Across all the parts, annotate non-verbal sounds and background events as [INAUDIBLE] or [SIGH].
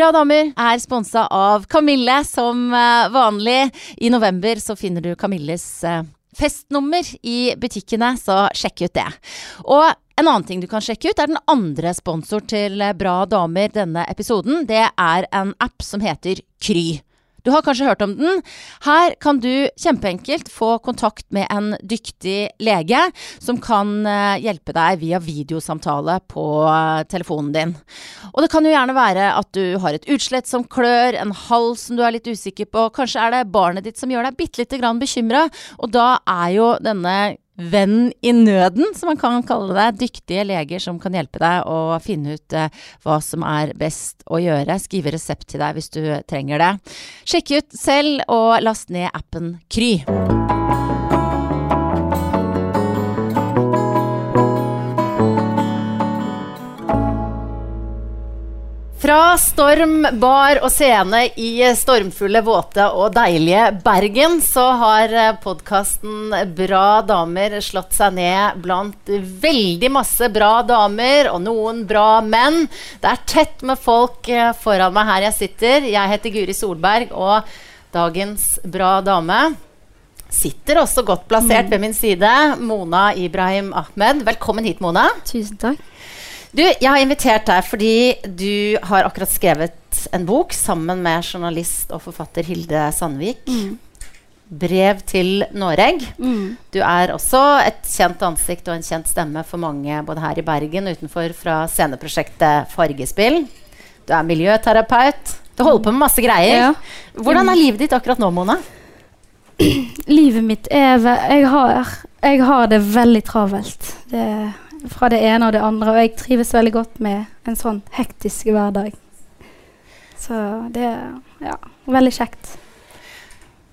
Bra damer er sponsa av Kamille som eh, vanlig. I november så finner du Kamilles eh, festnummer i butikkene, så sjekk ut det. Og en annen ting du kan sjekke ut, er den andre sponsor til eh, Bra damer denne episoden. Det er en app som heter Kry. Du har kanskje hørt om den. Her kan du kjempeenkelt få kontakt med en dyktig lege som kan eh, hjelpe deg via videosamtale på eh, telefonen din. Og det kan jo gjerne være at du har et utslett som klør, en hals som du er litt usikker på, kanskje er det barnet ditt som gjør deg bitte lite grann bekymra, og da er jo denne venn i nøden, som man kan kalle det. Dyktige leger som kan hjelpe deg å finne ut eh, hva som er best å gjøre. Skrive resept til deg hvis du trenger det. Sjekk ut selv, og last ned appen Kry. Fra storm, bar og scene i stormfulle, våte og deilige Bergen, så har podkasten Bra damer slått seg ned blant veldig masse bra damer og noen bra menn. Det er tett med folk eh, foran meg her jeg sitter. Jeg heter Guri Solberg, og dagens bra dame sitter også godt plassert ved min side. Mona Ibrahim Ahmed. Velkommen hit, Mona. Tusen takk. Du, jeg har invitert deg fordi du har akkurat skrevet en bok sammen med journalist og forfatter Hilde Sandvik. Mm. 'Brev til Noreg'. Mm. Du er også et kjent ansikt og en kjent stemme for mange både her i Bergen og utenfor fra sceneprosjektet Fargespill. Du er miljøterapeut. Du holder på med masse greier. Ja. Hvordan er livet ditt akkurat nå, Mona? [CLEARS THROAT] Livet mitt er jeg har, jeg har det veldig travelt. Det, fra det ene og det andre. Og jeg trives veldig godt med en sånn hektisk hverdag. Så det er ja, veldig kjekt.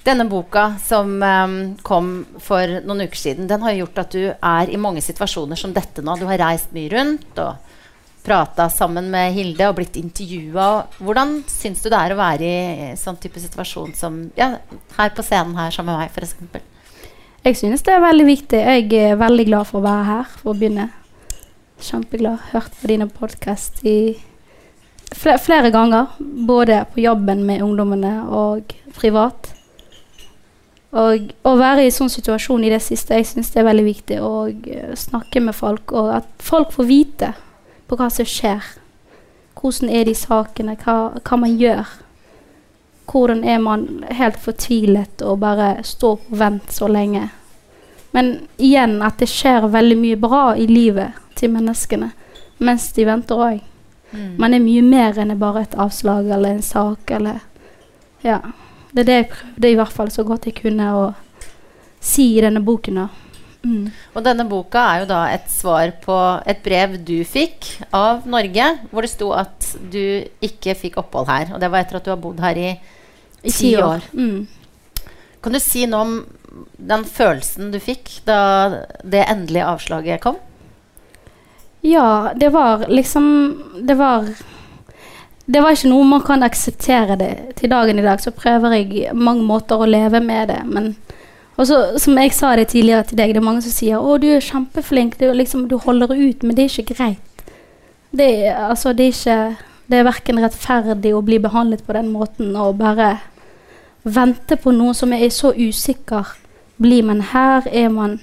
Denne boka som em, kom for noen uker siden, den har gjort at du er i mange situasjoner som dette nå. Du har reist mye rundt og prata sammen med Hilde og blitt intervjua. Hvordan syns du det er å være i sånn type situasjon som ja, her på scenen her sammen med meg, f.eks.? Jeg synes det er veldig viktig. Jeg er veldig glad for å være her, for å begynne. Kjempeglad. Hørt på dine podkast i fle flere ganger. Både på jobben med ungdommene og privat. Og å være i sånn situasjon i det siste, jeg syns det er veldig viktig å eh, snakke med folk, og at folk får vite på hva som skjer. Hvordan er de sakene, hva, hva man gjør. Hvordan er man helt fortvilet og bare står og venter så lenge. Men igjen at det skjer veldig mye bra i livet til menneskene mens de venter òg. Man er mye mer enn bare et avslag eller en sak eller Ja. Det er det jeg prøvde i hvert fall så godt jeg kunne å si i denne boken. da. Mm. Og denne boka er jo da et svar på et brev du fikk av Norge, hvor det sto at du ikke fikk opphold her. Og det var etter at du har bodd her i I ti år. Mm. Kan du si noe om den følelsen du fikk da det endelige avslaget kom? Ja, det var liksom Det var Det var ikke noe man kan akseptere det. Til dagen i dag så prøver jeg mange måter å leve med det, men også, som jeg sa det tidligere til deg, det er mange som sier 'Å, du er kjempeflink, du, liksom, du holder ut', men det er ikke greit. Det altså, det er ikke Det er verken rettferdig å bli behandlet på den måten og bare vente på noe som er så usikker. Blir man her? Er man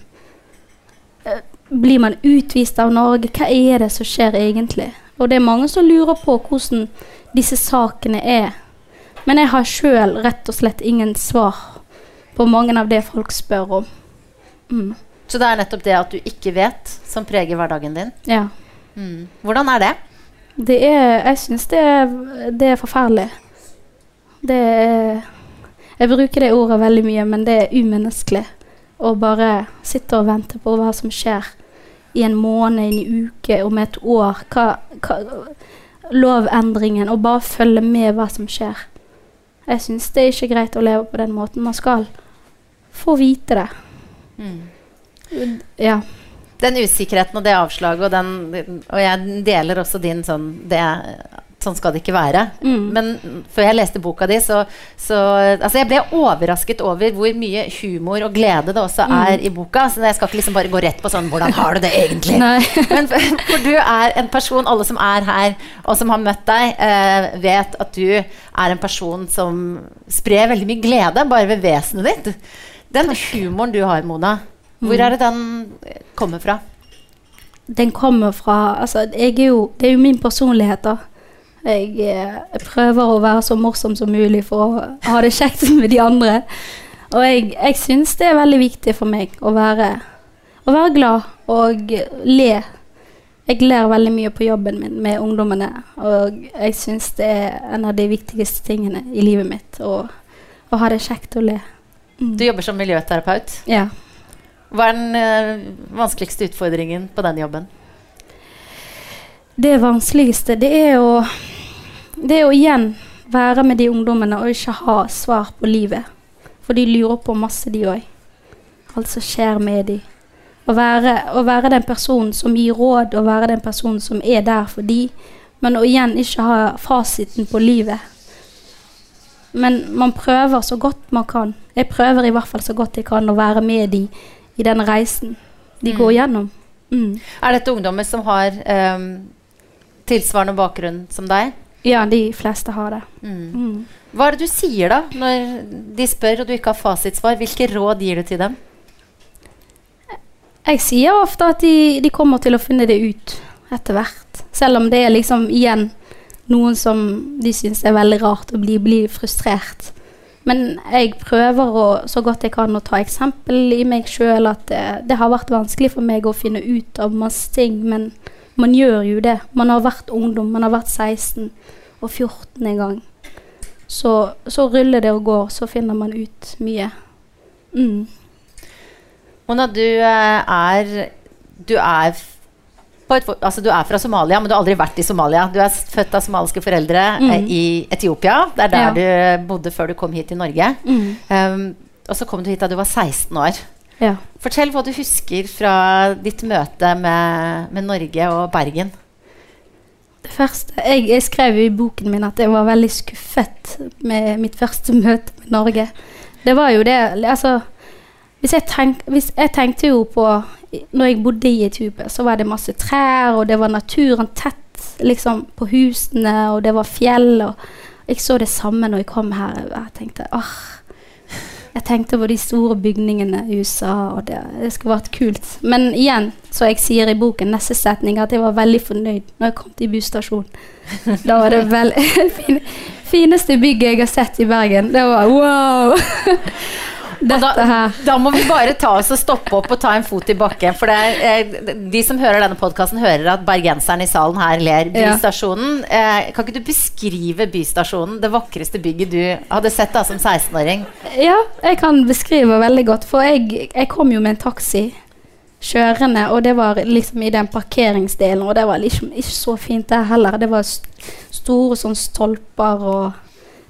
eh, Blir man utvist av Norge? Hva er det som skjer egentlig? Og det er mange som lurer på hvordan disse sakene er. Men jeg har sjøl rett og slett ingen svar på mange av det folk spør om. Mm. Så det er nettopp det at du ikke vet, som preger hverdagen din? Ja. Mm. Hvordan er det? Det er Jeg syns det, det er forferdelig. Det er Jeg bruker det ordet veldig mye, men det er umenneskelig å bare sitte og vente på hva som skjer i en måned, i en uke, om et år. Hva, hva Lovendringen. Og bare følge med hva som skjer. Jeg syns det er ikke greit å leve på den måten. Man skal få vite det. Mm. Ja. Den usikkerheten og det avslaget, og, den, og jeg deler også din sånn det, sånn skal det ikke være. Mm. Men før jeg leste boka di, så, så Altså, jeg ble overrasket over hvor mye humor og glede det også Mm. er i boka. Så jeg skal ikke liksom bare gå rett på sånn Hvordan har du det egentlig? [LAUGHS] Men for, for du er en person, alle som er her, og som har møtt deg, eh, vet at du er en person som sprer veldig mye glede bare ved vesenet ditt. Den humoren du har, Mona, hvor Mm. er det den kommer fra? Den kommer fra Altså, jeg er jo Det er jo min personlighet, da. Jeg, eh, jeg prøver å være så morsom som mulig for å ha det kjekt [LAUGHS] med de andre. Og jeg, jeg syns det er veldig viktig for meg å være, å være glad og le. Jeg ler veldig mye på jobben min med ungdommene, og jeg syns det er en av de viktigste tingene i livet mitt. Å, å ha det kjekt og le. Mm. Du jobber som miljøterapeut. Ja. Hva er den eh, vanskeligste utfordringen på den jobben? Det vanskeligste, det er å Det er å igjen være med de ungdommene og ikke ha svar på livet. For de lurer på masse, de òg. Alt som skjer med de. Å være, å være den personen som gir råd, og være den personen som er der for de, men å igjen ikke ha fasiten på livet. Men man prøver så godt man kan. Jeg prøver i hvert fall så godt jeg kan å være med de i den reisen de Mm. går gjennom. Mm. Er dette ungdommer som har um, tilsvarende bakgrunn som deg? Ja, de fleste har det. Mm. Mm. Hva er det du sier da, når de spør og du ikke har fasitsvar? Hvilke råd gir du til dem? Jeg sier ofte at de, de kommer til å finne det ut etter hvert. Selv om det er liksom igjen noen som de syns er veldig rart å blir, bli frustrert. Men jeg prøver å, så godt jeg kan å ta eksempel i meg sjøl at det, det har vært vanskelig for meg å finne ut av masse ting, men man gjør jo det. Man har vært ungdom, man har vært 16 og 14 en gang. Så, så ruller det og går, så finner man ut mye. Mm. Mona, du eh, er Du er et, altså du er fra Somalia, men du har aldri vært i Somalia. Du er født av somaliske foreldre Mm. eh, i Etiopia. Det er der Ja. du bodde før du kom hit til Norge. Mm. Um, og så kom du hit da du var 16 år. Ja. Fortell hva du husker fra ditt møte med, med Norge og Bergen. Det første, jeg, jeg skrev i boken min at jeg var veldig skuffet med mitt første møte med Norge. Det var jo det Altså, hvis jeg, tenk, hvis jeg tenkte jo på Når jeg bodde i Etiopia, så var det masse trær, og det var naturen tett liksom på husene, og det var fjell. og Jeg så det samme når jeg kom her. Jeg tenkte åh jeg tenkte på de store bygningene i USA, og det, det skulle vært kult. Men igjen, så jeg sier i boken, neste setning, at jeg var veldig fornøyd når jeg kom til busstasjonen. Da var det vel [LAUGHS] fin, fineste bygget jeg har sett i Bergen. Det var wow! [LAUGHS] Her. Da må vi bare ta oss og stoppe opp og ta en fot i bakken. For det er, eh, de som hører denne podkasten, hører at bergenseren i salen her ler. Bystasjonen. Eh, kan ikke du beskrive Bystasjonen, det vakreste bygget du hadde sett da som 16-åring? Ja, jeg kan beskrive veldig godt. For jeg, jeg kom jo med en taxi kjørende, og det var liksom i den parkeringsdelen, og det var liksom ikke så fint der heller. Det var st store sånn stolper, og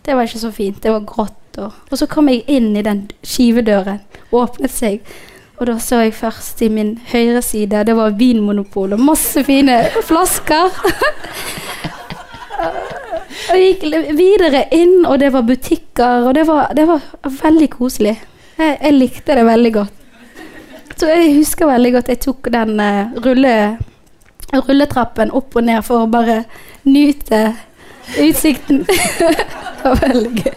det var ikke så fint. Det var grått. Og, og så kom jeg inn i den skivedøren, åpnet seg, og da så jeg først i min høyre side, det var Vinmonopol og masse fine flasker. [LAUGHS] Og jeg gikk videre inn, og det var butikker, og det var, det var veldig koselig. Jeg, jeg likte det veldig godt. Så jeg husker veldig godt jeg tok den uh, rulle, rulletrappen opp og ned for å bare nyte utsikten. [LAUGHS] det var veldig gøy.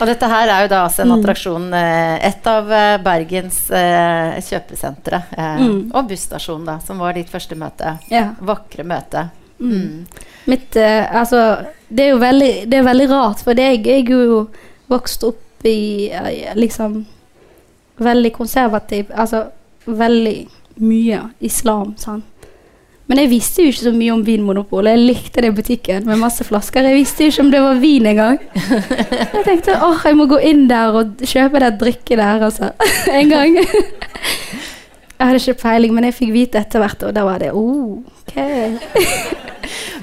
Og dette her er jo da altså en Mm. attraksjon, eh, et av eh, Bergens eh, kjøpesentre. Eh, Mm. Og busstasjonen, da, som var ditt første møte. Ja. Vakre møte. Mm. Mm. Mitt, eh, altså, det er jo veldig, det er veldig rart, for jeg jeg er jo vokst opp i liksom veldig konservativ Altså veldig mye islam, sant. Men jeg visste jo ikke så mye om Vinmonopolet. Jeg likte det i butikken med masse flasker. Jeg visste jo ikke om det var vin engang. [LAUGHS] Jeg tenkte åh, jeg må gå inn der og kjøpe det drikket der, altså. [LAUGHS] En gang. [LAUGHS] Jeg hadde ikke peiling, men jeg fikk vite etter hvert, og da var det oh, ok.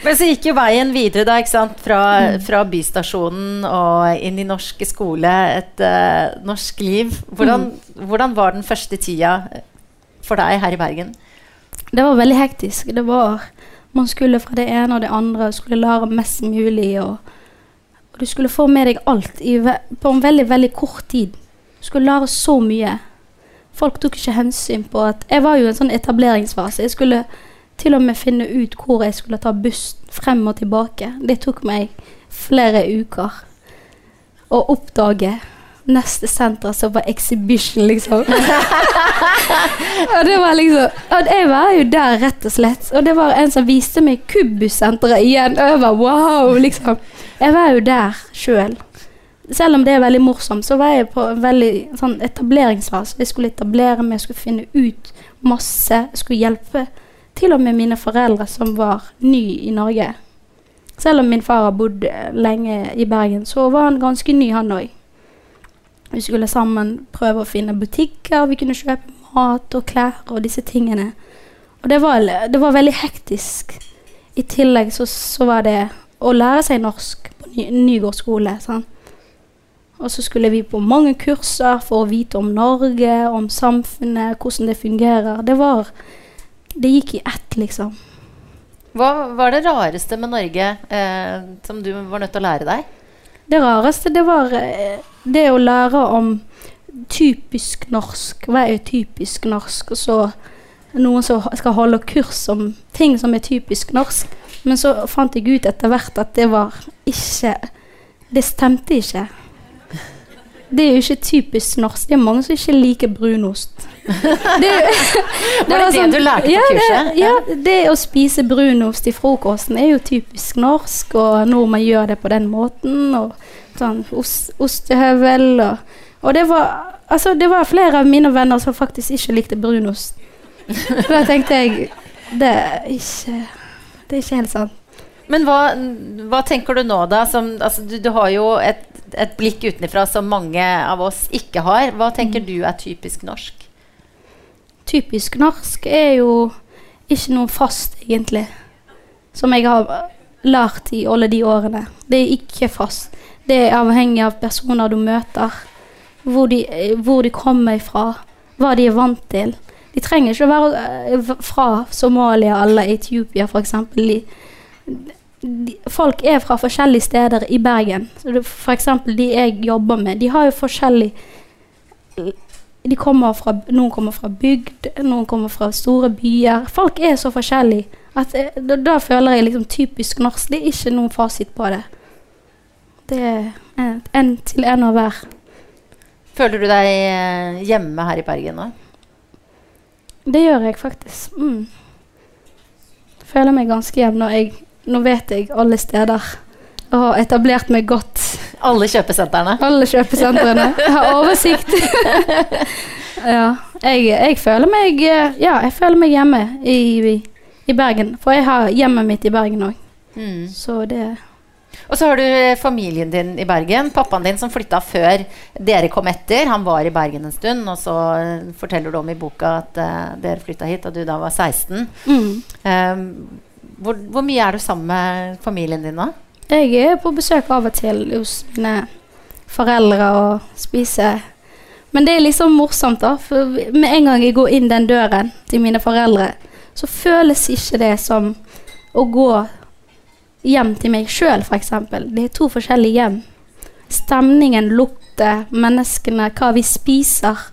Men så gikk jo veien videre da, ikke sant? Fra, Mm. fra bystasjonen og inn i norske skole, et uh, norsk liv. Hvordan, Mm. hvordan var den første tida for deg her i Bergen? Det var veldig hektisk. Det var Man skulle fra det ene og det andre, skulle lære mest mulig. Og, du skulle få med deg alt i, på en veldig, veldig kort tid. Du skulle lære så mye. Folk tok ikke hensyn på at Jeg var jo i en sånn etableringsfase. Jeg skulle til og med finne ut hvor jeg skulle ta buss frem og tilbake. Det tok meg flere uker å oppdage neste senter som var Exhibition, liksom. [LAUGHS] og det var liksom og Jeg var jo der, rett og slett. Og det var en som viste meg Kubus-senteret igjen. Og jeg var wow, liksom. Jeg var jo der sjøl. Selv om det er veldig morsomt, så var jeg på en veldig sånn etableringsfase. Jeg skulle etablere meg, jeg skulle finne ut masse. Jeg skulle hjelpe til og med mine foreldre som var ny i Norge. Selv om min far har bodd lenge i Bergen, så var han ganske ny, han òg. Vi skulle sammen prøve å finne butikker, vi kunne kjøpe mat og klær og disse tingene. Og det var, det var veldig hektisk. I tillegg så, så var det å lære seg norsk på ny, Nygård skole. sant? Og så skulle vi på mange kurser for å vite om Norge, om samfunnet, hvordan det fungerer. Det var Det gikk i ett, liksom. Hva var det rareste med Norge eh, som du var nødt til å lære deg? Det rareste, det var eh, det å lære om typisk norsk. Hva er typisk norsk? Og så noen som skal holde kurs om ting som er typisk norsk. Men så fant jeg ut etter hvert at det var ikke Det stemte ikke. Det er jo ikke typisk norsk. Det er mange som ikke liker brunost. Det, Var det [LAUGHS] det du lærte på ja, kurset? Det, ja, det å spise brunost i frokosten er jo typisk norsk, og nordmenn gjør det på den måten. Og sånn ost, ostehøvel og Og det var Altså, det var flere av mine venner som faktisk ikke likte brunost. Så da tenkte jeg Det er ikke Det er ikke helt sant. Men hva, hva tenker du nå, da? Som, altså, du, du har jo et, et blikk utenfra som mange av oss ikke har. Hva tenker du er typisk norsk? Typisk norsk er jo ikke noe fast, egentlig. Som jeg har lært i alle de årene. Det er ikke fast. Det er avhengig av personer du møter. Hvor de, hvor de kommer fra. Hva de er vant til. De trenger ikke å være eh, fra Somalia eller Etiopia, f.eks. Folk er fra forskjellige steder i Bergen. F.eks. de jeg jobber med, de har jo forskjellig kommer fra, Noen kommer fra bygd, noen kommer fra store byer. Folk er så forskjellige at eh, da, da føler jeg liksom typisk norsk. Det er ikke noen fasit på det. Det er en, til en av hver. Føler du deg eh, hjemme her i Bergen nå? Det gjør jeg faktisk. Mm. Føler meg ganske hjemme jeg Nå vet jeg alle steder. Og har etablert meg godt. Alle kjøpesentrene? Alle kjøpesentrene. [LAUGHS] Jeg har oversikt. [LAUGHS] ja. Jeg, jeg føler meg eh, Ja, jeg føler meg hjemme i, i Bergen. For jeg har hjemmet mitt i Bergen òg. Mm. Så det Og så har du eh, familien din i Bergen. Pappaen din som flytta før dere kom etter. Han var i Bergen en stund, og så eh, forteller du om i boka at uh, dere flytta hit da du da var 16. mm. Um, hvor, hvor mye er du sammen med familien din nå? Jeg er på besøk av og til hos mine foreldre og spiser Men det er liksom morsomt, da. For med en gang jeg går inn den døren til mine foreldre, så føles ikke det som å gå hjem til meg sjøl, f.eks. Det er to forskjellige hjem. Stemningen, lukter, menneskene, hva vi spiser,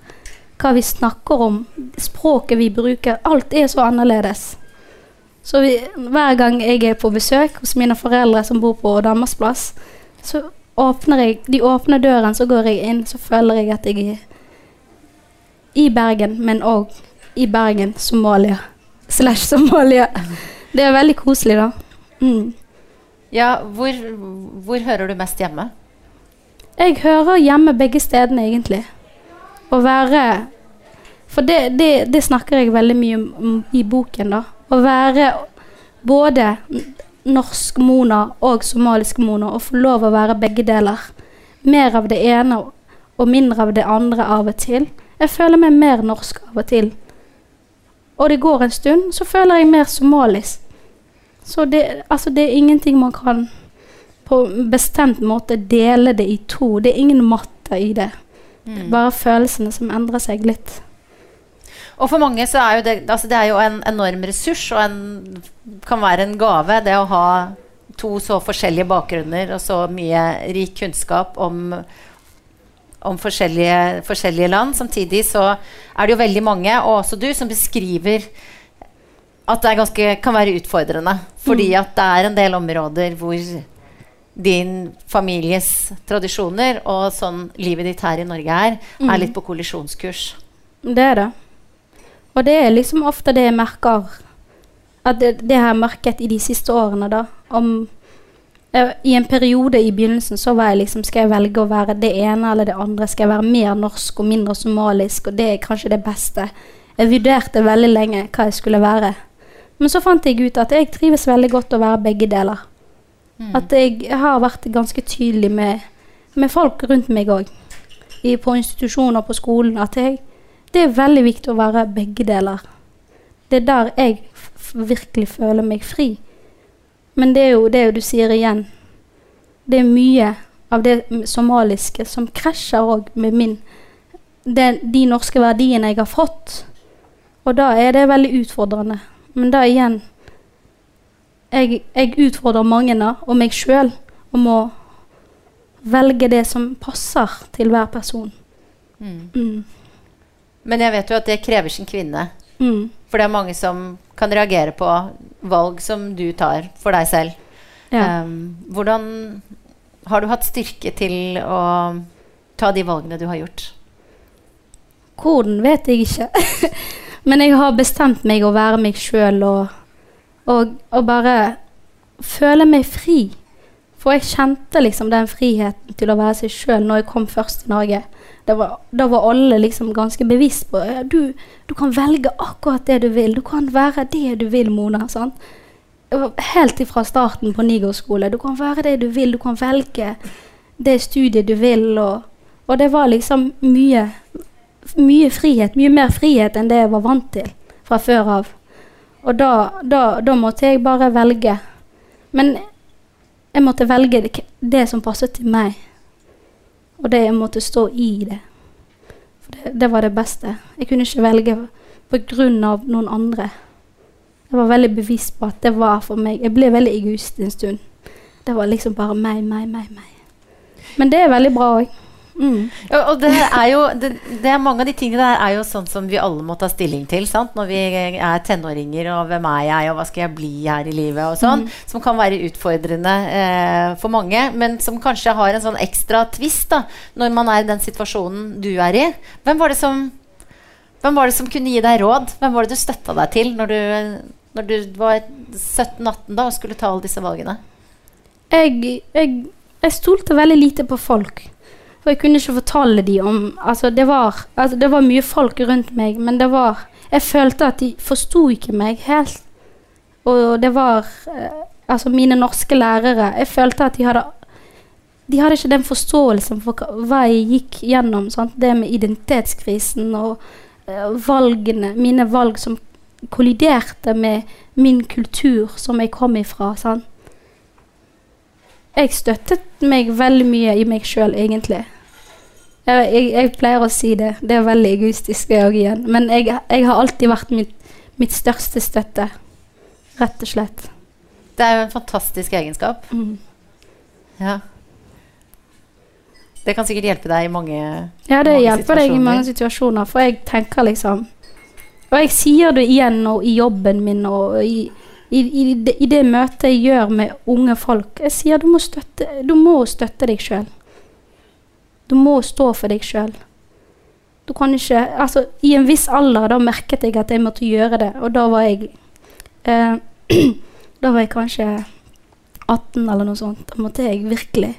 hva vi snakker om, språket vi bruker. Alt er så annerledes. Så vi, hver gang jeg er på besøk hos mine foreldre som bor på Danmarksplass, så åpner jeg De åpner døren, så går jeg inn, så føler jeg at jeg er i Bergen, men òg i Bergen, Somalia. Slash Somalia. Det er veldig koselig, da. Mm. Ja, hvor, hvor hører du mest hjemme? Jeg hører hjemme begge stedene, egentlig. Å være For det, det, det snakker jeg veldig mye om, i boken, da. Å være både norsk Mona og somalisk Mona, og få lov å være begge deler. Mer av det ene og- mindre av det andre av og til. Jeg føler meg mer norsk av og til. Og det går en stund, så føler jeg mer somalisk. Så det, altså det er ingenting man kan på en bestemt måte dele det i to. Det er ingen matte i det. Det er bare følelsene som endrer seg litt. Og for mange så er jo det, altså det er jo en enorm ressurs og en, kan være en gave, det å ha to så forskjellige bakgrunner og så mye rik kunnskap om, om forskjellige, forskjellige land. Samtidig så er det jo veldig mange, og også du, som beskriver at det ganske, kan være utfordrende. Fordi at det er en del områder hvor din families tradisjoner og sånn livet ditt her i Norge er, Mm. er litt på kollisjonskurs. Det er det. Og det er liksom ofte det jeg merker At det, det har jeg merket i de siste årene, da. Om jeg, I en periode i begynnelsen så var jeg liksom Skal jeg velge å være det ene eller det andre? Skal jeg være mer norsk og mindre somalisk? Og det er kanskje det beste. Jeg vurderte veldig lenge hva jeg skulle være. Men så fant jeg ut at jeg trives veldig godt å være begge deler. At jeg har vært ganske tydelig med, med folk rundt meg òg. På institusjoner på skolen. At jeg, det er veldig viktig å være begge deler. Det er der jeg virkelig føler meg fri. Men det er jo det du sier igjen. Det er mye av det somaliske som krasjer òg med min det, De norske verdiene jeg har fått. Og da er det veldig utfordrende. Men da igjen Jeg, jeg utfordrer mange og meg sjøl om å velge det som passer til hver person. Mm. Mm. Men jeg vet jo at det krever sin kvinne. Mm. For det er mange som kan reagere på valg som du tar for deg selv. Ja. Um, hvordan har du hatt styrke til å ta de valgene du har gjort? Hvordan vet jeg ikke. [LAUGHS] Men jeg har bestemt meg å være meg sjøl og, og, og bare føle meg fri. For jeg kjente liksom den friheten til å være seg sjøl når jeg kom først til Norge. Da var, var alle liksom ganske bevisst på ja, du, du kan velge akkurat det du vil. Du kan være det du vil, Mona. Sant? Helt ifra starten på Niger skole. Du kan være det du vil. Du kan velge det studiet du vil. Og, og det var liksom mye mye frihet, mye mer frihet enn det jeg var vant til fra før av. Og da, da, da måtte jeg bare velge. Men jeg måtte velge det som passet til meg. Og det jeg måtte stå i det. For det, det var det beste. Jeg kunne ikke velge av noen andre. Jeg var veldig bevisst på at det var for meg. Jeg ble veldig egoist en stund. Det var liksom bare meg, meg, meg, meg. Men det er veldig bra òg. Mm. Og det er jo det, det er Mange av de tingene der er jo sånn som vi alle må ta stilling til sant? når vi er tenåringer. Og hvem er jeg, og hva skal jeg bli her i livet? og sånn, Som kan være utfordrende eh, for mange, men som kanskje har en sånn ekstra twist da, når man er i den situasjonen du er i. Hvem var det som, hvem var det som kunne gi deg råd? Hvem var det du støtta deg til når du, når du var 17-18 da, og skulle ta alle disse valgene? Jeg, jeg, jeg stolte veldig lite på folk. For jeg kunne ikke fortelle de om Altså, det var, altså, det var mye folk rundt meg, men det var Jeg følte at de forsto ikke meg helt. Og det var eh, Altså, mine norske lærere Jeg følte at de hadde De hadde ikke den forståelsen for hva jeg gikk gjennom. Sant? Det med identitetskrisen og eh, valgene Mine valg som kolliderte med min kultur som jeg kom ifra. Sant? Jeg støttet meg veldig mye i meg sjøl, egentlig. Jeg, jeg, jeg pleier å si det. Det er veldig egoistisk, det òg igjen. Men jeg, jeg har alltid vært mitt, mitt største støtte. Rett og slett. Det er jo en fantastisk egenskap. Mm. Ja. Det kan sikkert hjelpe deg i mange Ja, det Mange hjelper deg i mange situasjoner, for jeg tenker liksom Og jeg sier det igjen og i jobben min og i, i, i, det, i det møtet jeg gjør med unge folk. Jeg sier du må støtte, du må støtte deg sjøl. Du må stå for deg sjøl. Du kan ikke Altså, i en viss alder da merket jeg at jeg måtte gjøre det, og da var jeg eh, [CLEARS THROAT] Da var jeg kanskje 18 eller noe sånt. Da måtte jeg virkelig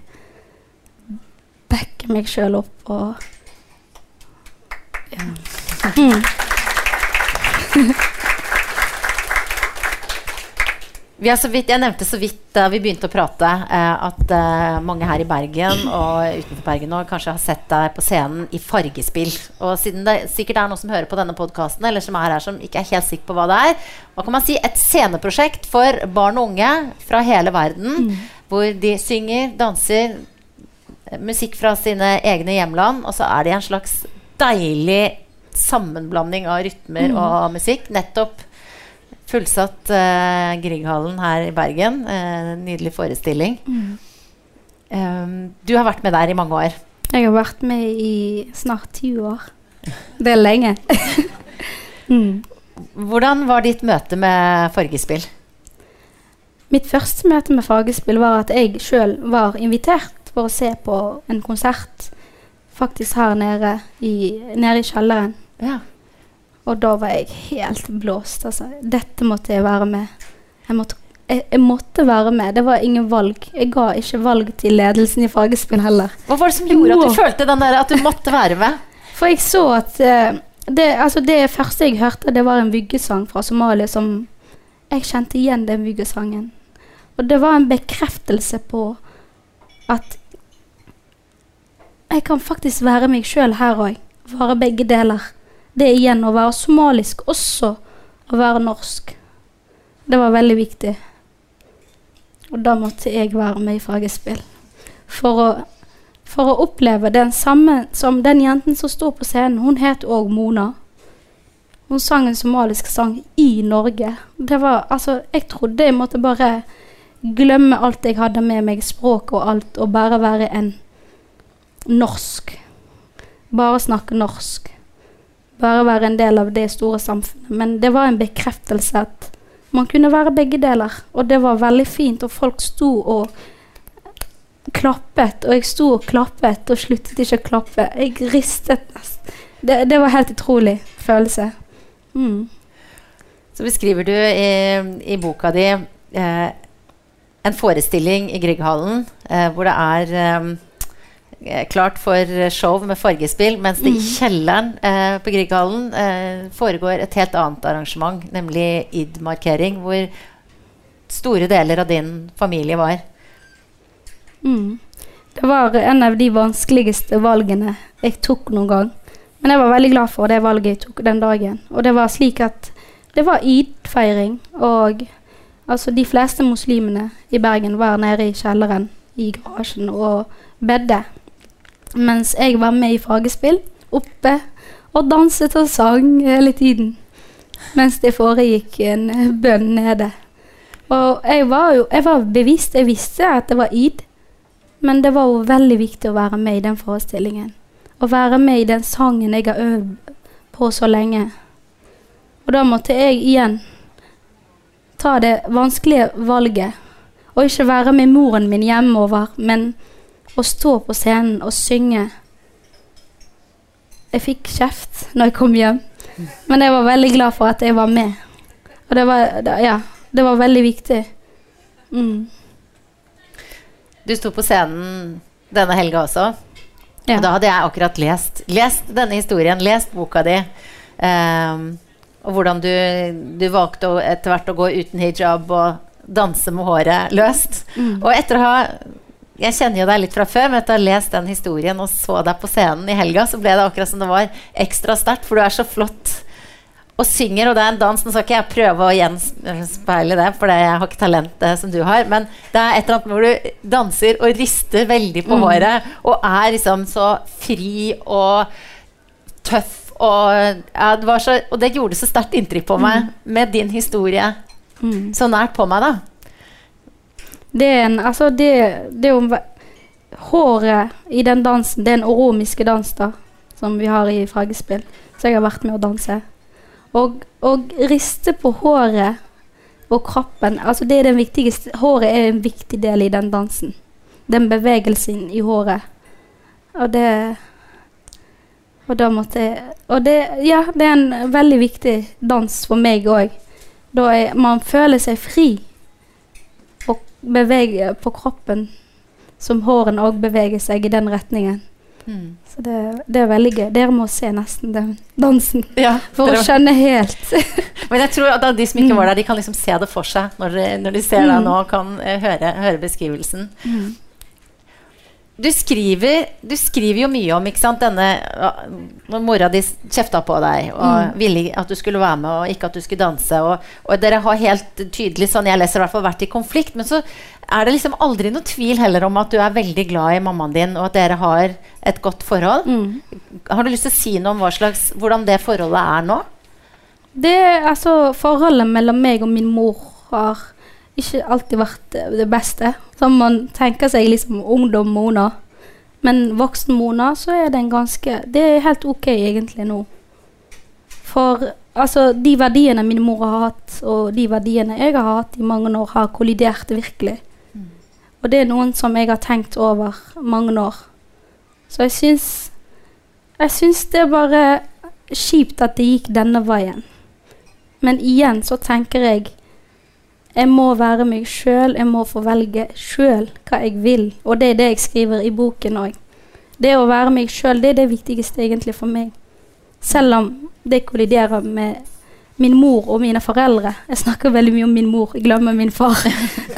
backe meg sjøl opp og ja. Mm. [LAUGHS] Vi har så vidt, jeg nevnte så vidt da vi begynte å prate, eh, at eh, mange her i Bergen og utenfor Bergen nå kanskje har sett deg på scenen i Fargespill. Og siden det sikkert er noen som hører på denne podkasten, eller som er her som ikke er helt sikker på hva det er, hva kan man si? Et sceneprosjekt for barn og unge fra hele verden, hvor de synger, danser, musikk fra sine egne hjemland, og så er det en slags deilig sammenblanding av rytmer og musikk. Nettopp fullsatt uh, Grieghallen her i Bergen. Uh, nydelig forestilling. Um, du har vært med der i mange år. Jeg har vært med i snart ti år. Det er lenge. [LAUGHS] mm. Hvordan var ditt møte med fargespill? Mitt første møte med fargespill var at jeg sjøl var invitert for å se på en konsert faktisk her nede i, nede i kjelleren. Ja. Og da var jeg helt blåst. Altså. Dette måtte jeg være med. Jeg måtte, jeg, jeg måtte, være med. Det var ingen valg. Jeg ga ikke valg til ledelsen i Fagerspinn heller. Hva var det som gjorde at du følte der, at du måtte være med? [LAUGHS] For jeg så at uh, det, altså det, første jeg hørte, det var en vuggesang fra Somalia som Jeg kjente igjen den vuggesangen. Og det var en bekreftelse på at jeg kan faktisk være meg sjøl her òg. Være begge deler. Det igjen å være somalisk også å være norsk. Det var veldig viktig. Og da måtte jeg være med i Fagespill. For å, for å oppleve den samme som den jenten som sto på scenen. Hun het òg Mona. Hun sang en somalisk sang i Norge. Det var Altså, jeg trodde jeg måtte bare glemme alt jeg hadde med meg, språket og alt, og bare være en norsk. Bare snakke norsk. Bare være en del av det store samfunnet. Men det var en bekreftelse at man kunne være begge deler. Og det var veldig fint, og folk sto og klappet, og jeg sto og klappet og sluttet ikke å klappe. Jeg ristet nesten. Det, det var helt utrolig følelse. Mm. Så beskriver du i, i boka di eh, en forestilling i Grieghallen eh, hvor det er eh, klart for show med fargespill, mens det i kjelleren eh, på Grieghallen eh, foregår et helt annet arrangement, nemlig id-markering, hvor store deler av din familie var. Mm. Det var en av de vanskeligste valgene jeg tok noen gang. Men jeg var veldig glad for det valget jeg tok den dagen. Og det var slik at det var id-feiring. Og Altså, de fleste muslimene i Bergen var nede i kjelleren i garasjen og bedde. Mens jeg var med i fagespill oppe og danset og sang hele tiden. Mens det foregikk en bønn nede. Og jeg var jo jeg var bevisst. Jeg visste at det var id. Men det var jo veldig viktig å være med i den forestillingen. Å være med i den sangen jeg har øvd på så lenge. Og da måtte jeg igjen ta det vanskelige valget. Og ikke være med moren min hjemover, men å stå på scenen og synge. Jeg fikk kjeft når jeg kom hjem, men jeg var veldig glad for at jeg var med. Og det var, ja, det var veldig viktig. Mm. Du sto på scenen denne helga også. Ja. Og da hadde jeg akkurat lest, lest denne historien, lest boka di. Um, og hvordan du, du valgte å, etter hvert å gå uten hijab og danse med håret løst. Mm. Og etter å ha Jeg kjenner jo deg litt fra før, men etter å ha lest den historien og så deg på scenen i helga, så ble det akkurat som det var ekstra sterkt, for du er så flott og synger, og det er en dans Nå skal ikke jeg prøve å gjenspeile det, for jeg har ikke talentet eh, som du har, men det er et eller annet hvor du danser og rister veldig på mm. håret, og er liksom så fri og tøff og, ja, det så, og, det gjorde så sterkt inntrykk på meg mm. med din historie mm. så nært på meg, da. Det er en Altså, det, det jo Håret i den dansen, det er en oromiske dans, da, som vi har i Fragespill. Så jeg har vært med å danse. Og, og riste på håret og kroppen Altså, det er den viktigste Håret er en viktig del i den dansen. Den bevegelsen i håret. Og det og da måtte jeg Og det, ja, det er en veldig viktig dans for meg òg. Da er, man føler seg fri beveger på kroppen som hårene òg beveger seg i den retningen. Mm. Så det, det, er veldig gøy. Dere må se nesten den dansen [LAUGHS] ja, for å skjønne helt. [LAUGHS] [LAUGHS] Men jeg tror at de som ikke var der, de kan liksom se det for seg når når de ser deg mm. nå og kan uh, høre, høre, beskrivelsen. Mm. Du skriver, du skriver jo mye om ikke sant, denne Når mora di kjefta på deg og Mm. ville at du skulle være med, og ikke at du skulle danse. Og, og dere har helt tydelig, sånn jeg leser i hvert fall, vært i konflikt. Men så er det liksom aldri noe tvil heller om at du er veldig glad i mammaen din, og at dere har et godt forhold. Mm. Har du lyst til å si noe om slags, hvordan det forholdet er nå? Det altså Forholdet mellom meg og min mor har ikke alltid vært det beste. Som man tenker seg liksom ungdom Mona. Men voksen Mona, så er det en ganske Det er helt ok egentlig nå. For altså, de verdiene min mor har hatt, og de verdiene jeg har hatt i mange år, har kollidert virkelig. Og det er noen som jeg har tenkt over mange år. Så jeg syns Jeg syns det er bare kjipt at det gikk denne veien. Men igjen så tenker jeg jeg må være meg sjøl, jeg må få velge sjøl hva jeg vil. Og det er det jeg skriver i boken òg. Det å være meg sjøl, det er det viktigste egentlig for meg. Selv om det kolliderer med min mor og mine foreldre. Jeg snakker veldig mye om min mor, jeg glemmer min far.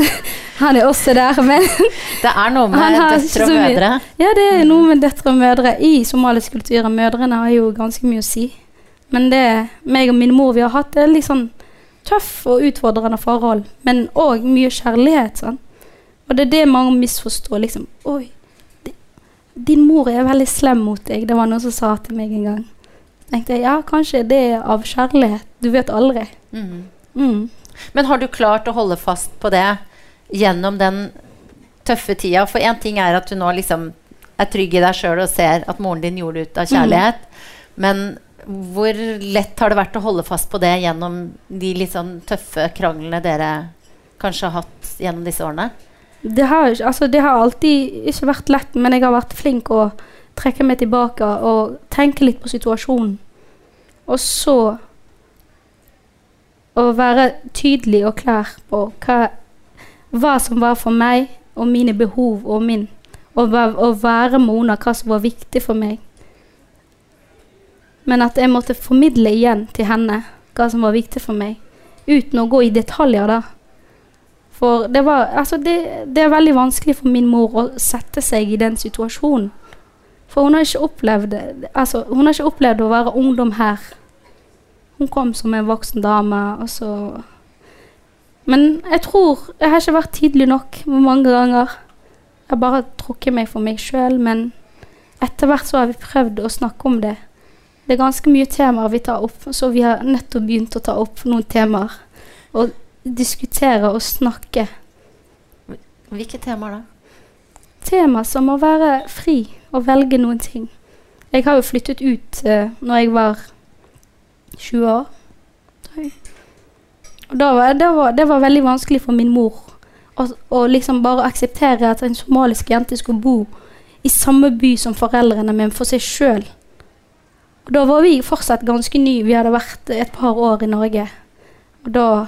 [LAUGHS] Han er også der, men Det er noe med døtre og mødre. Ja, det er noe med døtre og mødre. I somalisk kultur mødrene har jo ganske mye å si. Men det meg og min mor vi har hatt, det er litt sånn tøff og utfordrende forhold. Men òg mye kjærlighet. Sånn. Og det er det mange misforstår. liksom, Oi, di- din mor er veldig slem mot deg. Det var noen som sa til meg en gang. tenkte jeg, ja, kanskje det er av kjærlighet. Du vet aldri. Mm. Mm. Men har du klart å holde fast på det gjennom den tøffe tida? For én ting er at du nå liksom er trygg i deg sjøl og ser at moren din gjorde det ut av kjærlighet. Men hvor lett har det vært å holde fast på det gjennom de litt sånn tøffe kranglene dere kanskje har hatt gjennom disse årene? Det har, altså, det har alltid ikke vært lett, men jeg har vært flink å trekke meg tilbake og tenke litt på situasjonen. Og så å være tydelig og klar på hva, hva som var for meg, og mine behov og min. Og være Mona, hva som var viktig for meg. Men at jeg måtte formidle igjen til henne hva som var viktig for meg. Uten å gå i detaljer, da. For det var Altså, det, det er veldig vanskelig for min mor å sette seg i den situasjonen. For hun har ikke opplevd Altså, hun har ikke opplevd å være ungdom her. Hun kom som en voksen dame, og så Men jeg tror Jeg har ikke vært tydelig nok mange ganger. Jeg har bare trukket meg for meg sjøl, men etter hvert så har vi prøvd å snakke om det. Det er ganske mye temaer vi tar opp, så vi har nettopp begynt å ta opp noen temaer. Og diskutere og snakke. Hvilke temaer da? Tema som å være fri og velge noen ting. Jeg har jo flyttet ut uh, når jeg var 20 år. Og da var, det, var, det var veldig vanskelig for min mor å, å liksom bare akseptere at en somalisk jente skulle bo i samme by som foreldrene, men for seg sjøl. Da var vi fortsatt ganske nye. Vi hadde vært et par år i Norge. Og da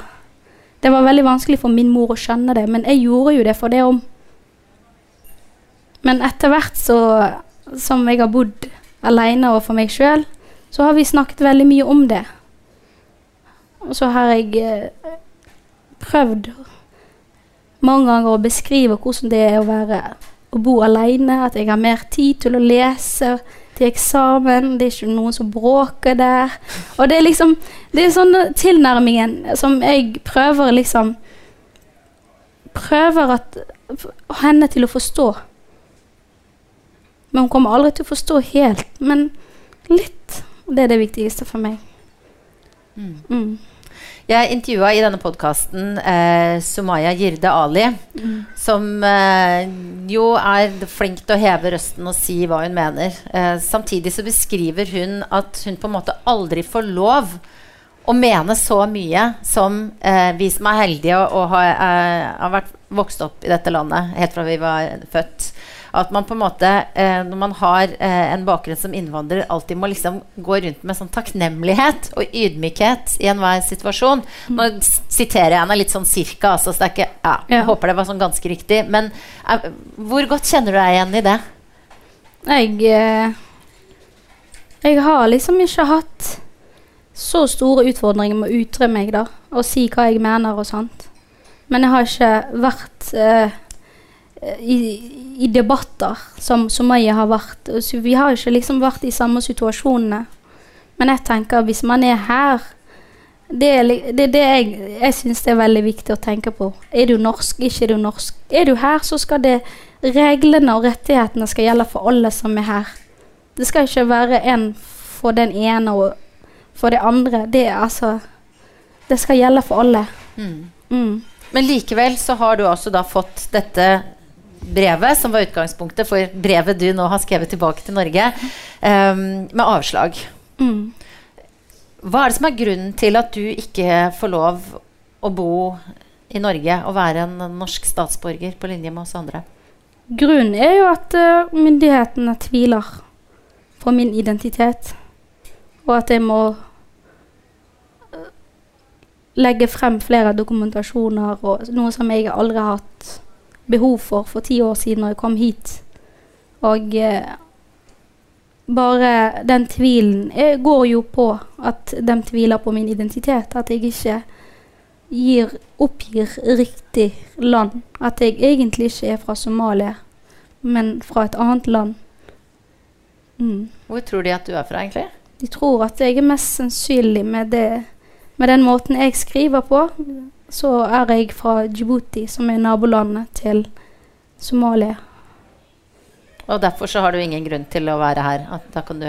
Det var veldig vanskelig for min mor å skjønne det, men jeg gjorde jo det for det om. Men etter hvert som jeg har bodd alene og for meg sjøl, så har vi snakket veldig mye om det. Og så har jeg eh, prøvd mange ganger å beskrive hvordan det er å være å bo alene, at jeg har mer tid til å lese til eksamen, det er ikke noen som bråker der. Og det er liksom Det er sånn tilnærmingen som jeg prøver liksom Prøver at henne til å forstå. Men hun kommer aldri til å forstå helt. Men litt. Det er det viktigste for meg. Mm. Mm. Jeg intervjua i denne podkasten eh, Sumaya Girde Ali, som eh, jo er flink til å heve røsten og si hva hun mener. Eh, samtidig så beskriver hun at hun på en måte aldri får lov å mene så mye som eh, vi som er heldige og, og har, eh, har vært vokst opp i dette landet helt fra vi var født. At man på en måte, eh, når man har eh, en bakgrunn som innvandrer, alltid må liksom gå rundt med sånn takknemlighet og ydmykhet i enhver situasjon. Nå siterer jeg henne litt sånn cirka, altså, så det er ikke, ja, jeg håper det var sånn ganske riktig. Men eh, hvor godt kjenner du deg igjen i det? Jeg eh, Jeg har liksom ikke hatt så store utfordringer med å ytre meg, da. Og si hva jeg mener og sånt. Men jeg har ikke vært eh, i, i debatter som Sumaya har vært. Så vi har ikke liksom vært i samme situasjonene. Men jeg tenker hvis man er her Det er det, det jeg, jeg syns det er veldig viktig å tenke på. Er du norsk, ikke er du norsk. Er du her, så skal det reglene og rettighetene skal gjelde for alle som er her. Det skal ikke være en for den ene og for det andre. Det er altså Det skal gjelde for alle. Mm. Mm. Men likevel så har du altså da fått dette brevet, som var utgangspunktet for brevet du nå har skrevet tilbake til Norge, um, med avslag. Mm. Hva er det som er grunnen til at du ikke får lov å bo i Norge og være en norsk statsborger på linje med oss andre? Grunnen er jo at uh, myndighetene tviler på min identitet, og at jeg må eh, legge frem flere dokumentasjoner, og noe som jeg aldri har hatt behov for for ti år siden når jeg kom hit. Og eh, bare den tvilen Jeg går jo på at de tviler på min identitet, at jeg ikke gir, oppgir riktig land. At jeg egentlig ikke er fra Somalia, men fra et annet land. Mm. Hvor tror de at du er fra, egentlig? De tror at jeg er mest sannsynlig med, det, med den måten jeg skriver på, så er jeg fra Djibouti, som er nabolandet til Somalia. Og derfor så har du ingen grunn til å være her. At da kan du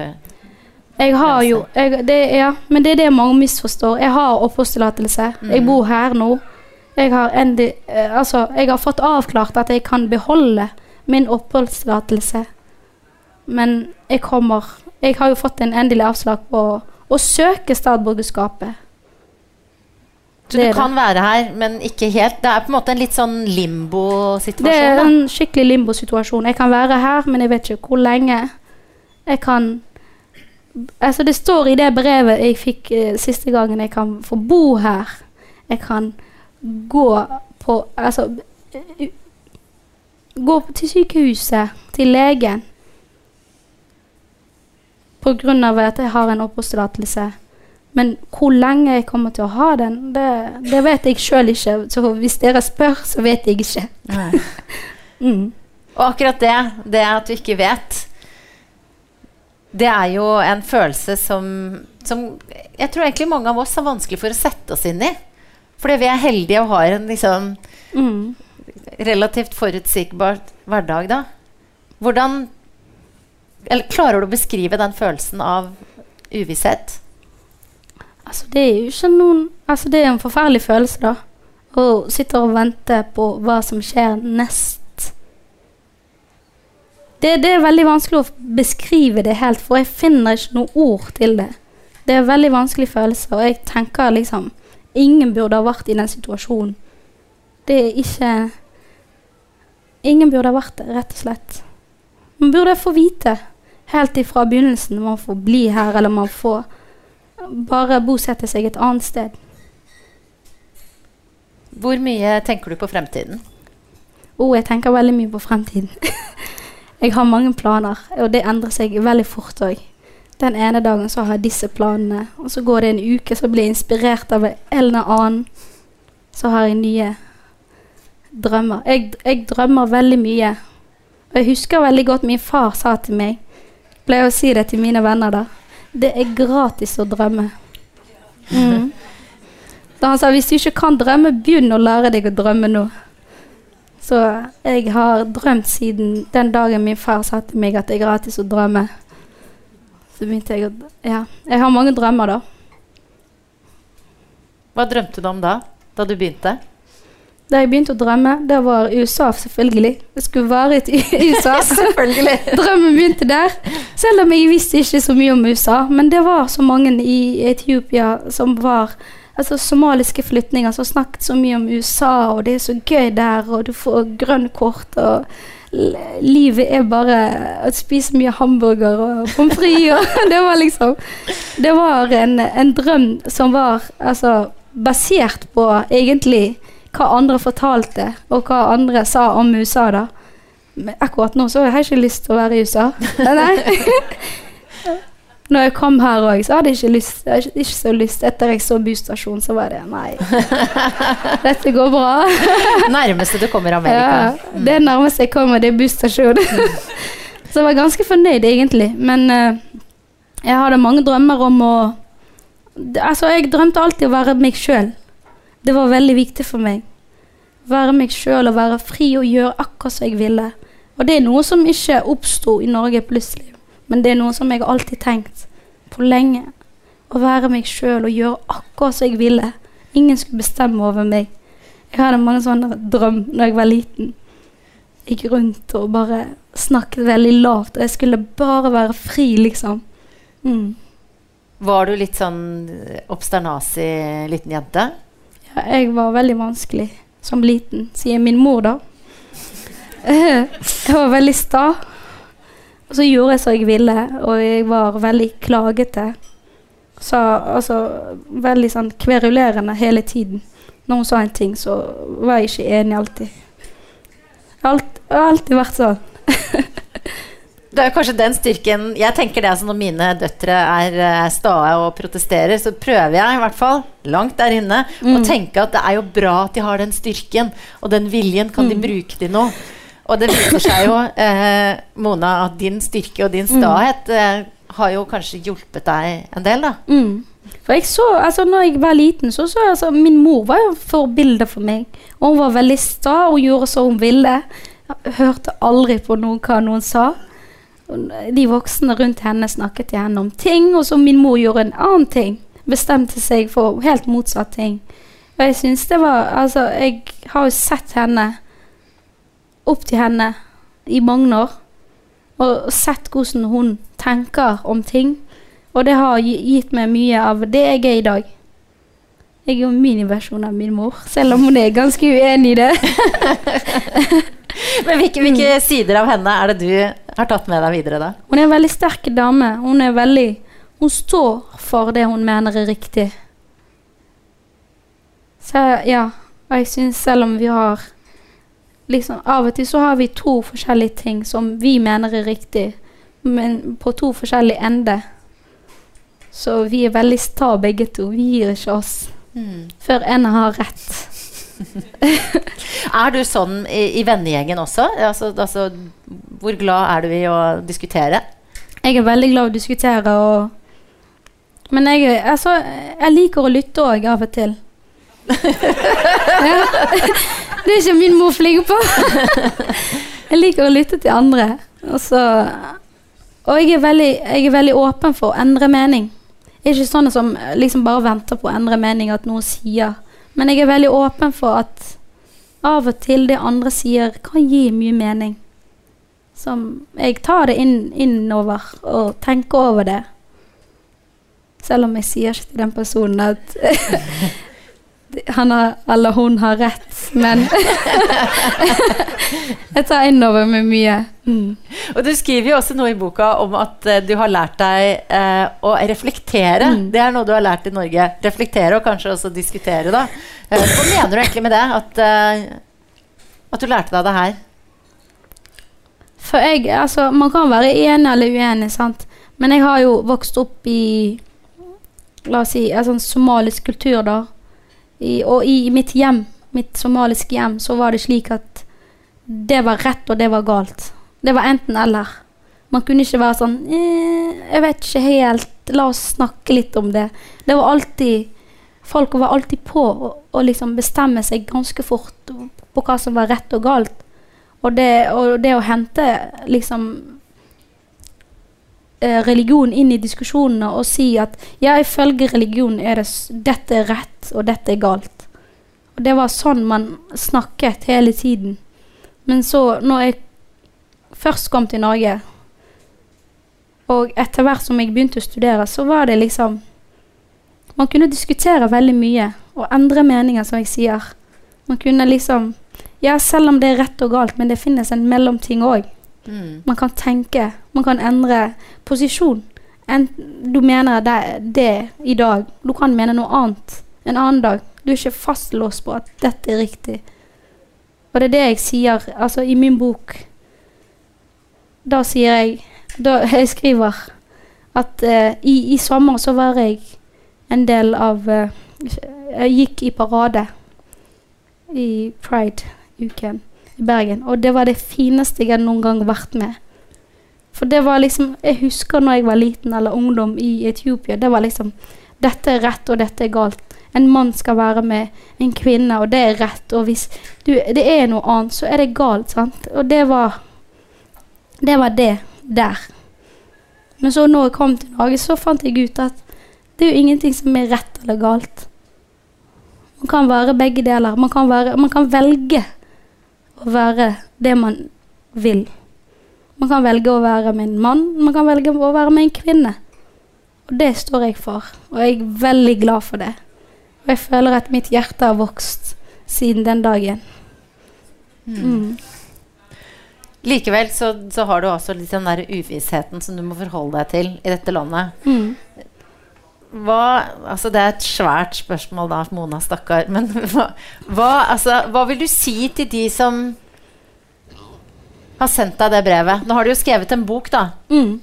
Jeg har jo jeg, det, Ja, men det er det mange misforstår. Jeg har oppholdstillatelse. Jeg Mhm. bor her nå. Jeg har, endi, eh, altså, jeg har fått avklart at jeg kan beholde min oppholdstillatelse. Men jeg kommer Jeg har jo fått en endelig avslag på å søke statsborgerskapet. Så du kan være her, men ikke helt. Det er på en måte en litt sånn limbo-situasjon. Det er en skikkelig limbo-situasjon. Jeg kan være her, men jeg vet ikke hvor lenge. Jeg kan Altså, det står i det brevet jeg fikk eh, siste gangen jeg kan få bo her. Jeg kan gå på Altså Gå til sykehuset, til legen. På grunn av at jeg har en oppholdstillatelse. Men hvor lenge jeg kommer til å ha den, det, det vet jeg sjøl ikke. Så hvis dere spør, så vet jeg ikke. [LAUGHS] Mm. Og akkurat det, det at du ikke vet, det er jo en følelse som, som jeg tror egentlig mange av oss har vanskelig for å sette oss inn i. Fordi vi er heldige og har en liksom Mm. relativt forutsigbar hverdag, da. Hvordan Eller klarer du å beskrive den følelsen av uvisshet? Altså, det er jo ikke noen Altså, det er en forferdelig følelse, da. Å sitte og vente på hva som skjer nest. Det, det er veldig vanskelig å beskrive det helt, for jeg finner ikke noe ord til det. Det er en veldig vanskelig følelse, og jeg tenker liksom Ingen burde ha vært i den situasjonen. Det er ikke Ingen burde ha vært det, rett og slett. Man burde få vite helt ifra begynnelsen om man får bli her, eller man får bare bosette seg et annet sted. Hvor mye tenker du på fremtiden? Oh, jeg tenker veldig mye på fremtiden. [LAUGHS] jeg har mange planer, og det endrer seg veldig fort òg. Den ene dagen så har jeg disse planene, og så går det en uke, så blir jeg inspirert av en eller annen. Så har jeg nye drømmer. Jeg, jeg drømmer veldig mye. Og jeg husker veldig godt min far sa til meg Pleier å si det til mine venner, da. Det er gratis å drømme. Mm. [LAUGHS] Da han sa hvis du ikke kan drømme, begynn å lære deg å drømme nå. Så jeg har drømt siden den dagen min far sa til meg at det er gratis å drømme. Så begynte jeg å Ja. Jeg har mange drømmer, da. Hva drømte du om da? Da du begynte? Da jeg begynte å drømme, det var USA, selvfølgelig. Jeg skulle være [LAUGHS] i USA. Selvfølgelig. [LAUGHS] Drømmen begynte der. Selv om jeg visste ikke så mye om USA. Men det var så mange i Etiopia som var altså somaliske flyktninger som snakket så mye om USA, og det er så gøy der, og du får grønn kort, og livet er bare å spise mye hamburger og pommes frites. og [LAUGHS] Det var liksom Det var en, en drøm som var altså basert på egentlig hva andre fortalte, og hva andre sa om USA, da. Men akkurat nå så har jeg ikke lyst til å være i USA. Nei. [LAUGHS] Når jeg kom her òg, så hadde jeg ikke lyst. Jeg hadde ikke så lyst Etter jeg så busstasjonen, så var det Nei, [LAUGHS] dette går bra. [LAUGHS] Nærmeste du kommer Amerika. Ja, det nærmeste jeg kommer, det er busstasjonen. så jeg var ganske fornøyd, egentlig. Men eh, jeg hadde mange drømmer om å Altså, jeg drømte alltid å være meg sjøl. Det var veldig viktig for meg. Være meg sjøl og være fri og gjøre akkurat som jeg ville. Og det er noe som ikke oppsto i Norge plutselig, men det er noe som jeg har alltid tenkt på lenge. Å være meg sjøl og gjøre akkurat som jeg ville. Ingen skulle bestemme over meg. Jeg hadde mange sånne drøm da jeg var liten. Gikk rundt og bare snakket veldig lavt, og jeg skulle bare være fri, liksom. Mm. Var du litt sånn obsternasig liten jente? Jeg var veldig vanskelig som liten, sier min mor, da. [LAUGHS] Jeg var veldig sta. Og så gjorde jeg som jeg ville, og jeg var veldig klagete. Så, altså veldig sånn kverulerende hele tiden. Når hun sa en ting, så var jeg ikke enig alltid. Alt, jeg har alltid vært sånn. Det er kanskje den styrken Jeg tenker det altså når mine døtre er eh, stae og protesterer, så prøver jeg i hvert fall, langt der inne, å Mm. tenke at det er jo bra at de har den styrken, og den viljen kan de Mm. bruke til noe. Og det viser seg jo, eh, Mona, at din styrke og din Mm. stahet eh, har jo kanskje hjulpet deg en del, da. Mm. For jeg så, altså når jeg var liten, så så altså, Min mor var jo forbilde for meg. Og hun var veldig sta og gjorde som hun ville. Jeg hørte aldri på noen hva noen sa. De voksne rundt henne snakket til henne om ting, og så min mor gjorde en annen ting. Bestemte seg for helt motsatt ting. Og jeg syns det var Altså, jeg har jo sett henne opp til henne i mange år. Og sett hvordan hun tenker om ting. Og det har gitt meg mye av det jeg er i dag. Jeg er jo miniversjon av min mor, selv om hun er ganske uenig i det. [LAUGHS] [LAUGHS] Men hvilke, hvilke sider av henne er det du har tatt med deg videre, da? Hun er en veldig sterk dame. Hun er veldig Hun står for det hun mener er riktig. Så ja. Og jeg syns selv om vi har liksom Av og til så har vi to forskjellige ting som vi mener er riktig, men på to forskjellige ender. Så vi er veldig sta begge to. Vi gir ikke oss før en har rett. [LAUGHS] Er du sånn i, i vennegjengen også? Altså, altså, hvor glad er du i å diskutere? Jeg er veldig glad i å diskutere og Men jeg, altså, jeg liker å lytte òg av og til. [LAUGHS] ja. [LAUGHS] Det er ikke min mor flink på. jeg liker å lytte til andre. Og så Og jeg er, veldig, jeg er veldig åpen for å endre mening. Det er ikke sånn som liksom bare venter på å endre mening at noen sier. Men jeg er veldig åpen for at av og til det andre sier, kan gi mye mening. Som jeg tar det inn, innover og tenker over det. Selv om jeg sier ikke til den personen at [LAUGHS] han har, eller hun har rett, men [LAUGHS] jeg tar innover meg mye. Mm. Og du skriver jo også noe i boka om at eh, du har lært deg eh, å reflektere. Mm. Det er noe du har lært i Norge. Reflektere og kanskje også diskutere, da. Eh, hva mener du egentlig med det? At, at du lærte deg det her? For jeg, altså, man kan være enig eller uenig, sant. Men jeg har jo vokst opp i La oss si en sånn somalisk kultur, da. I, og i mitt hjem, mitt somaliske hjem, så var det slik at det var rett, og det var galt. Det var enten eller. Man kunne ikke være sånn eh, Jeg vet ikke helt, la oss snakke litt om det. Det var alltid Folk var alltid på å liksom bestemme seg ganske fort på hva som var rett og galt. Og det, og det å hente liksom religion inn i diskusjonene og si at ja, ifølge religion er det dette er rett, og dette er galt. Og det var sånn man snakket hele tiden. Men så, når jeg først kom til Norge, og etter hvert som jeg begynte å studere, så var det liksom Man kunne diskutere veldig mye, og endre meninger, som jeg sier. Man kunne liksom Ja, selv om det er rett og galt, men det finnes en mellomting òg. Mm. Man kan tenke, man kan endre posisjon. En, du mener det, det i dag, du kan mene noe annet en annen dag. Du er ikke fastlåst på at dette er riktig. Og det er det jeg sier altså i min bok. Da sier jeg da [LAUGHS] Jeg skriver At eh, i, i sommer så var jeg en del av eh, Jeg gikk i parade i Pride-uken i Bergen. Og det var det fineste jeg hadde noen gang vært med. For det var liksom Jeg husker når jeg var liten eller ungdom i Etiopia. Det var liksom Dette er rett, og dette er galt. En mann skal være med en kvinne, og det er rett. Og hvis du, det er noe annet, så er det galt. sant? Og det var Det var det der. Men så når jeg kom til Norge, så fant jeg ut at det er jo ingenting som er rett eller galt. Man kan være begge deler. Man kan, være, man kan velge å være det man vil. Man kan velge å være med en mann, man kan velge å være med en kvinne. Og det står jeg for, og jeg er veldig glad for det. Og jeg føler at mitt hjerte har vokst siden den dagen. Mm. Likevel så, så har du også litt den der uvissheten som du må forholde deg til i dette landet. Mm. Hva, altså det er et svært spørsmål da, Mona, stakkar. Men [LAUGHS] hva, hva, altså, hva vil du si til de som har sendt deg det brevet? Nå har du jo skrevet en bok, da. Mm.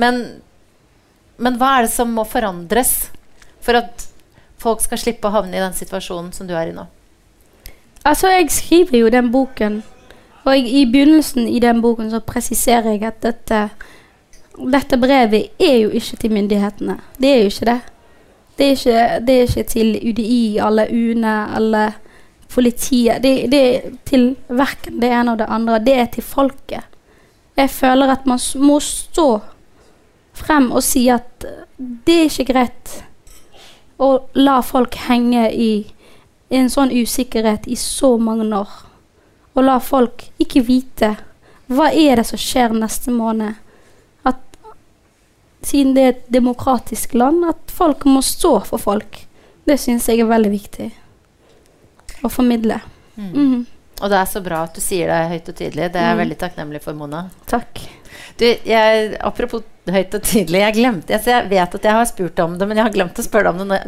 Men, men hva er det som må forandres for at folk skal slippe å havne i den situasjonen som du er i nå? Altså, jeg skriver jo den boken, og jeg, i begynnelsen i den boken så presiserer jeg at dette, dette brevet er jo ikke til myndighetene. Det er jo ikke det. Det er ikke, det er ikke til UDI eller UNE eller politiet. Det, det er til verken det ene og det andre. Det er til folket. Jeg føler at man må stå frem og si at det er ikke greit å la folk henge i en sånn usikkerhet i så mange år. Og la folk ikke vite hva er det som skjer neste måned. Siden det er et demokratisk land, at folk må stå for folk. Det syns jeg er veldig viktig å formidle. Mhm. Og det er så bra at du sier det høyt og tydelig. Det er jeg Mm. veldig takknemlig for, Mona. Takk. Du, jeg, apropos høyt og tydelig. Jeg glemte jeg, jeg vet at jeg har spurt om det, men jeg har glemt å spørre om det. nå.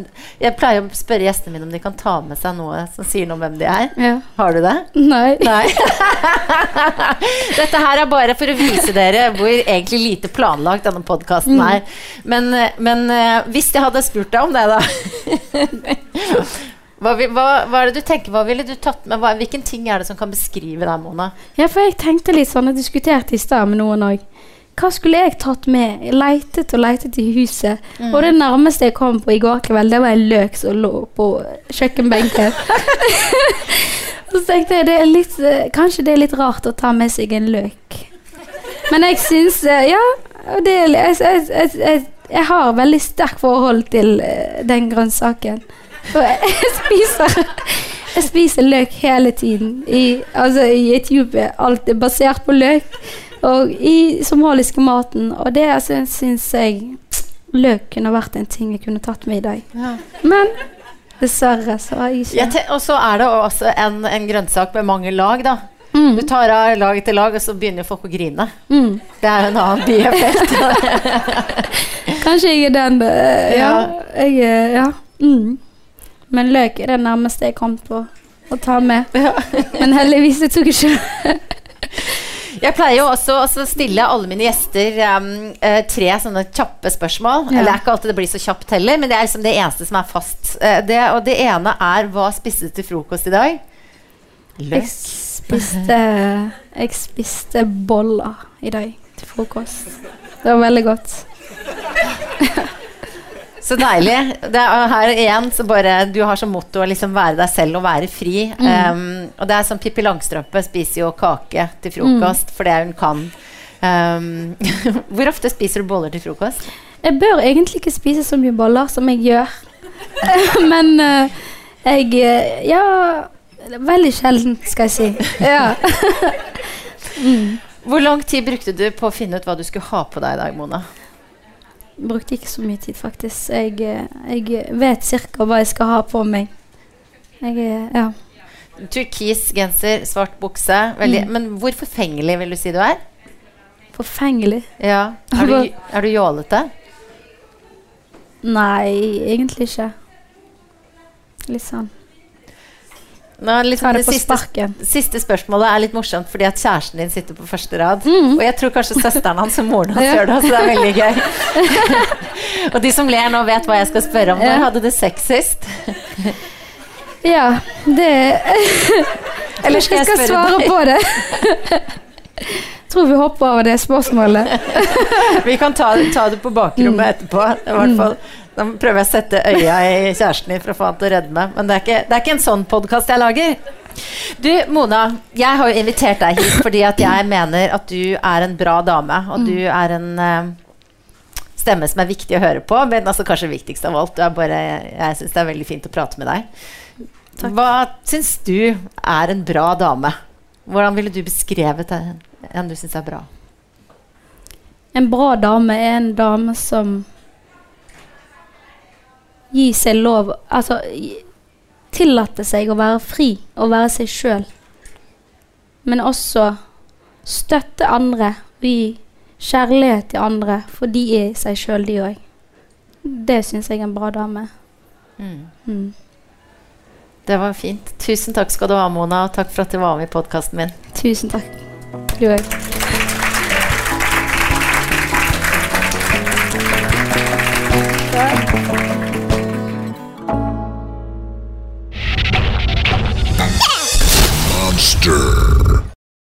Jeg pleier å spørre gjestene mine om de kan ta med seg noe som sier noe om hvem de er. Ja. Har du det? Nei. Nei. [LAUGHS] Dette her er bare for å vise dere hvor egentlig lite planlagt denne podkasten Mm. er. Men, men eh, hvis jeg hadde spurt deg om det, da [LAUGHS] hva, hva, hva er det du tenker, hva ville du tatt med? Hva, hvilken ting er det som kan beskrive deg, Mona? Ja, for jeg tenkte litt sånn, jeg diskuterte i stad med noen òg. Hva skulle jeg tatt med? Jeg leitet og leitet i huset. Mm. Og det nærmeste jeg kom på i går kveld, det var en løk som lå på kjøkkenbenken. [LAUGHS] [LAUGHS] Så tenkte jeg det litt, eh, kanskje det er litt rart å ta med seg en løk. Men jeg syns eh, Ja, det, jeg, jeg, jeg, jeg, jeg har veldig sterkt forhold til eh, den grønnsaken. Og jeg, spiser jeg spiser løk hele tiden. I, altså, i Etiopia alt er basert på løk. Og i somaliske maten. Og det altså, syns jeg løk kunne vært en ting jeg kunne tatt med i dag. Men dessverre så har jeg ikke te- og så er det også en, en grønnsak med mange lag, da. mm. Du tar av lag til lag, og så begynner folk å grine. Mm. Det er jo en annen bieffekt. [LAUGHS] Kanskje jeg er den eh, Ja. Ja. Jeg, er- ja. Mm. Men løk er det nærmeste jeg kom på å ta med. [LAUGHS] Men heldigvis jeg tok ikke Jeg pleier jo også å stille alle mine gjester um, eh, tre sånne kjappe spørsmål. Ja. Eller det er ikke alltid det blir så kjapt heller, men det er liksom det eneste som er fast. Eh, det, og det ene er hva spiste du til frokost i dag? Jeg spiste, jeg spiste boller i dag til frokost. Det var veldig godt. [LAUGHS] Så deilig. Det er her igjen så bare Du har som motto å liksom være deg selv og være fri. Um, og det er som Pippi Langstrømpe spiser jo kake til frokost, for det hun kan. Um, [LAUGHS] hvor ofte spiser du boller til frokost? Jeg bør egentlig ikke spise så mye boller som jeg gjør. [LAUGHS] Men uh, jeg eh, Ja, veldig sjelden, skal jeg si. Ja. [LAUGHS] Hvor lang tid brukte du på å finne ut hva du skulle ha på deg i dag, Mona? Brukte ikke så mye tid, faktisk. Jeg, jeg vet cirka hva jeg skal ha på meg. Jeg Ja. Turkis genser, svart bukse. Veldig, Men hvor forfengelig vil du si du er? Forfengelig. Ja. Er du, [LAUGHS] er du jålete? Nei, egentlig ikke. Litt sånn. Nå liksom det det siste, siste spørsmålet er litt morsomt, fordi at kjæresten din sitter på første rad. Mm. Og jeg tror kanskje søsteren hans og moren hans gjør det, så det er veldig gøy. [LAUGHS] og de som ler nå, vet hva jeg skal spørre om. Når hadde du sex sist? Ja, det [LAUGHS] Eller skal jeg spørre svare på det. [LAUGHS] Tror vi hopper over det spørsmålet. [LAUGHS] Vi kan ta, ta det på bakrommet etterpå. I hvert fall. Da prøver jeg å sette øya i kjæresten din for å få han til å redde meg. Men det er ikke, det er ikke en sånn podkast jeg lager. Du, Mona. Jeg har jo invitert deg hit fordi at jeg mener at du er en bra dame. Og du er en uh, stemme som er viktig å høre på. Men altså kanskje viktigst av alt, du er bare, jeg syns det er veldig fint å prate med deg. Hva syns du er en bra dame? Hvordan ville du beskrevet en, en du syns er bra? En bra dame er en dame som gir seg lov Altså tillater seg å være fri og være seg sjøl. Men også støtte andre og gi kjærlighet til andre, for de er seg sjøl, de òg. Det syns jeg er en bra dame. Mm. Det var fint. Tusen takk skal du ha, Mona, og takk for at du var med i podkasten min. Tusen takk. Do it.